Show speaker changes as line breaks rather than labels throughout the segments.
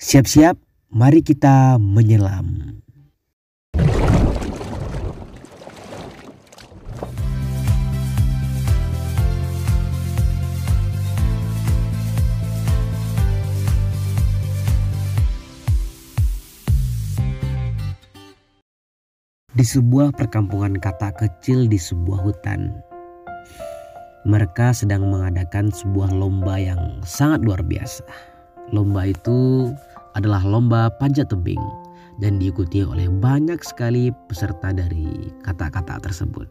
Siap-siap, mari kita menyelam. Di sebuah perkampungan kata kecil di sebuah hutan, mereka sedang mengadakan sebuah lomba yang sangat luar biasa. Lomba itu adalah lomba panjat tebing dan diikuti oleh banyak sekali peserta dari kata-kata tersebut.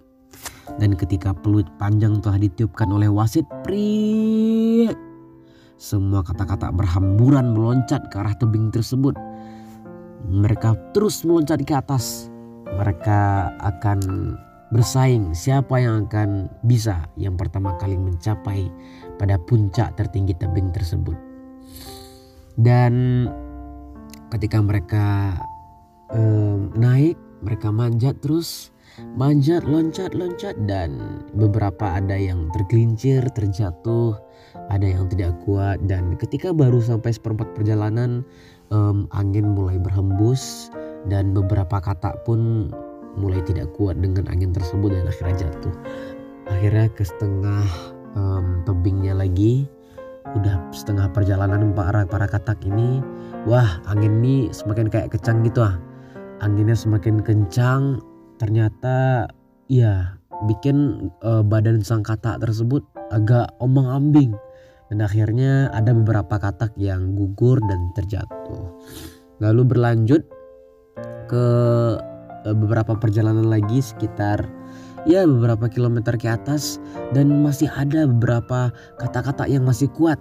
Dan ketika peluit panjang telah ditiupkan oleh wasit, pri semua kata-kata berhamburan meloncat ke arah tebing tersebut. Mereka terus meloncat ke atas mereka akan bersaing siapa yang akan bisa yang pertama kali mencapai pada puncak tertinggi tebing tersebut. Dan ketika mereka um, naik, mereka manjat terus, manjat, loncat, loncat dan beberapa ada yang tergelincir, terjatuh, ada yang tidak kuat dan ketika baru sampai seperempat perjalanan um, angin mulai berhembus dan beberapa kata pun mulai tidak kuat dengan angin tersebut dan akhirnya jatuh. Akhirnya ke setengah um, tebingnya lagi, udah setengah perjalanan para para katak ini, wah angin ini semakin kayak kecang gitu ah. Anginnya semakin kencang, ternyata ya bikin uh, badan sang katak tersebut agak omong ambing dan akhirnya ada beberapa katak yang gugur dan terjatuh. Lalu berlanjut ke eh, beberapa perjalanan lagi sekitar ya beberapa kilometer ke atas dan masih ada beberapa kata-kata yang masih kuat.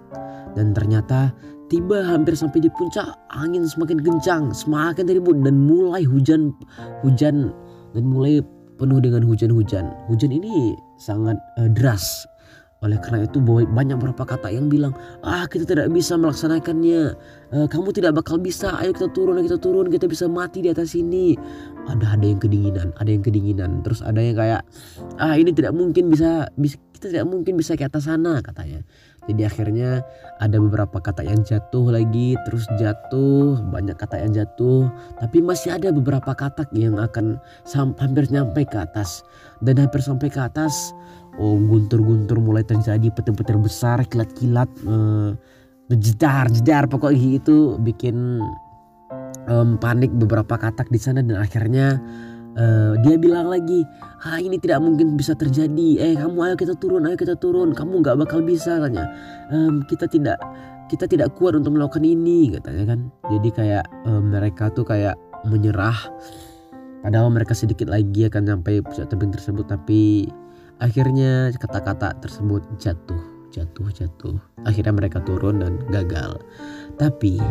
Dan ternyata tiba hampir sampai di puncak angin semakin kencang semakin ribut dan mulai hujan hujan dan mulai penuh dengan hujan-hujan. Hujan ini sangat uh, deras oleh karena itu banyak beberapa kata yang bilang, ah kita tidak bisa melaksanakannya, e, kamu tidak bakal bisa, ayo kita turun, ayo kita turun, kita bisa mati di atas sini. Ada ada yang kedinginan, ada yang kedinginan, terus ada yang kayak, ah ini tidak mungkin bisa kita tidak mungkin bisa ke atas sana katanya. Jadi akhirnya ada beberapa kata yang jatuh lagi, terus jatuh, banyak kata yang jatuh, tapi masih ada beberapa kata yang akan hampir nyampe ke atas. Dan hampir sampai ke atas, oh guntur-guntur mulai terjadi petir-petir besar kilat-kilat uh, jedar jedar pokoknya itu bikin um, panik beberapa katak di sana dan akhirnya uh, dia bilang lagi ah ini tidak mungkin bisa terjadi. Eh kamu ayo kita turun ayo kita turun. Kamu nggak bakal bisa katanya. Um, kita tidak kita tidak kuat untuk melakukan ini katanya kan. Jadi kayak mereka tuh kayak menyerah. Padahal mereka sedikit lagi akan sampai pusat tebing tersebut tapi Akhirnya kata-kata tersebut jatuh, jatuh, jatuh. Akhirnya mereka turun dan gagal. Tapi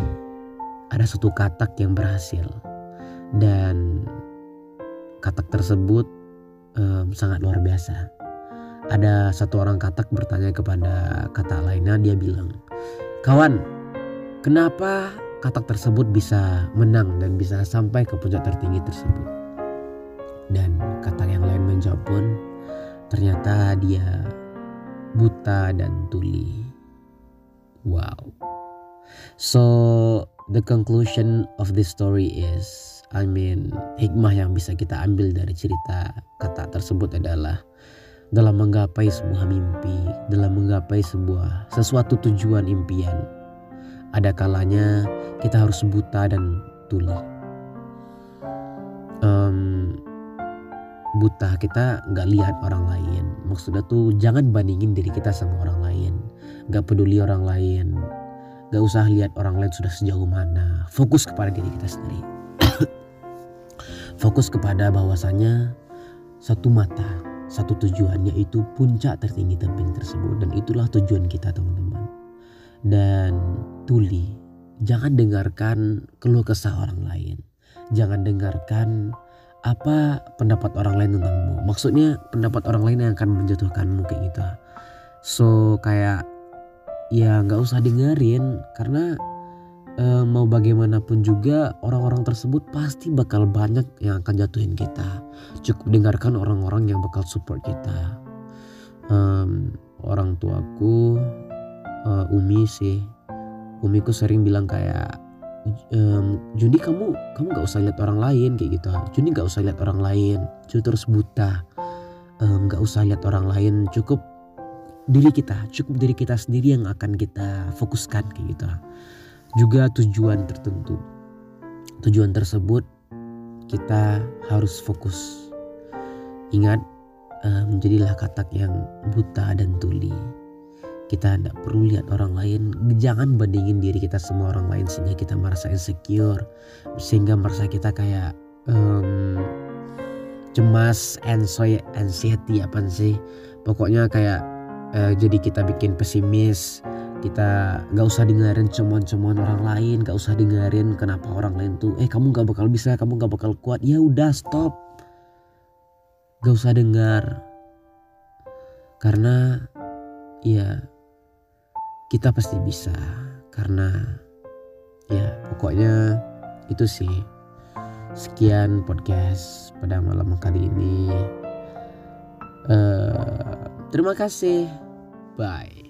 ada satu katak yang berhasil. Dan katak tersebut um, sangat luar biasa. Ada satu orang katak bertanya kepada kata lainnya, dia bilang, "Kawan, kenapa katak tersebut bisa menang dan bisa sampai ke puncak tertinggi tersebut?" Dan kata yang lain menjawab pun, Ternyata dia buta dan tuli. Wow. So the conclusion of this story is I mean hikmah yang bisa kita ambil dari cerita kata tersebut adalah dalam menggapai sebuah mimpi, dalam menggapai sebuah sesuatu tujuan impian. Ada kalanya kita harus buta dan tuli. Um, buta kita nggak lihat orang lain maksudnya tuh jangan bandingin diri kita sama orang lain nggak peduli orang lain nggak usah lihat orang lain sudah sejauh mana fokus kepada diri kita sendiri fokus kepada bahwasanya satu mata satu tujuan yaitu puncak tertinggi tebing tersebut. Dan itulah tujuan kita teman-teman. Dan tuli jangan dengarkan keluh kesah orang lain. Jangan dengarkan apa pendapat orang lain tentangmu. Maksudnya pendapat orang lain yang akan menjatuhkanmu kayak gitu. So kayak ya nggak usah dengerin karena e, mau bagaimanapun juga orang-orang tersebut pasti bakal banyak yang akan jatuhin kita. Cukup dengarkan orang-orang yang bakal support kita. Um, orang tuaku uh, Umi sih. Umiku sering bilang kayak um, Juni kamu kamu nggak usah lihat orang lain kayak gitu. Juni nggak usah lihat orang lain. Juni terus buta. Nggak um, usah lihat orang lain. Cukup diri kita cukup diri kita sendiri yang akan kita fokuskan kayak gitu juga tujuan tertentu. Tujuan tersebut kita harus fokus. Ingat um, menjadilah katak yang buta dan tuli. Kita tidak perlu lihat orang lain. Jangan bandingin diri kita sama orang lain sehingga kita merasa insecure sehingga merasa kita kayak um, cemas anxiety anxiety apa sih? Pokoknya kayak uh, jadi kita bikin pesimis kita gak usah dengerin cemoan-cemoan orang lain gak usah dengerin kenapa orang lain tuh eh kamu gak bakal bisa kamu gak bakal kuat. Ya udah stop. Gak usah dengar karena ya kita pasti bisa. Karena ya pokoknya itu sih. Sekian podcast pada malam kali ini. Uh, terima kasih. Bye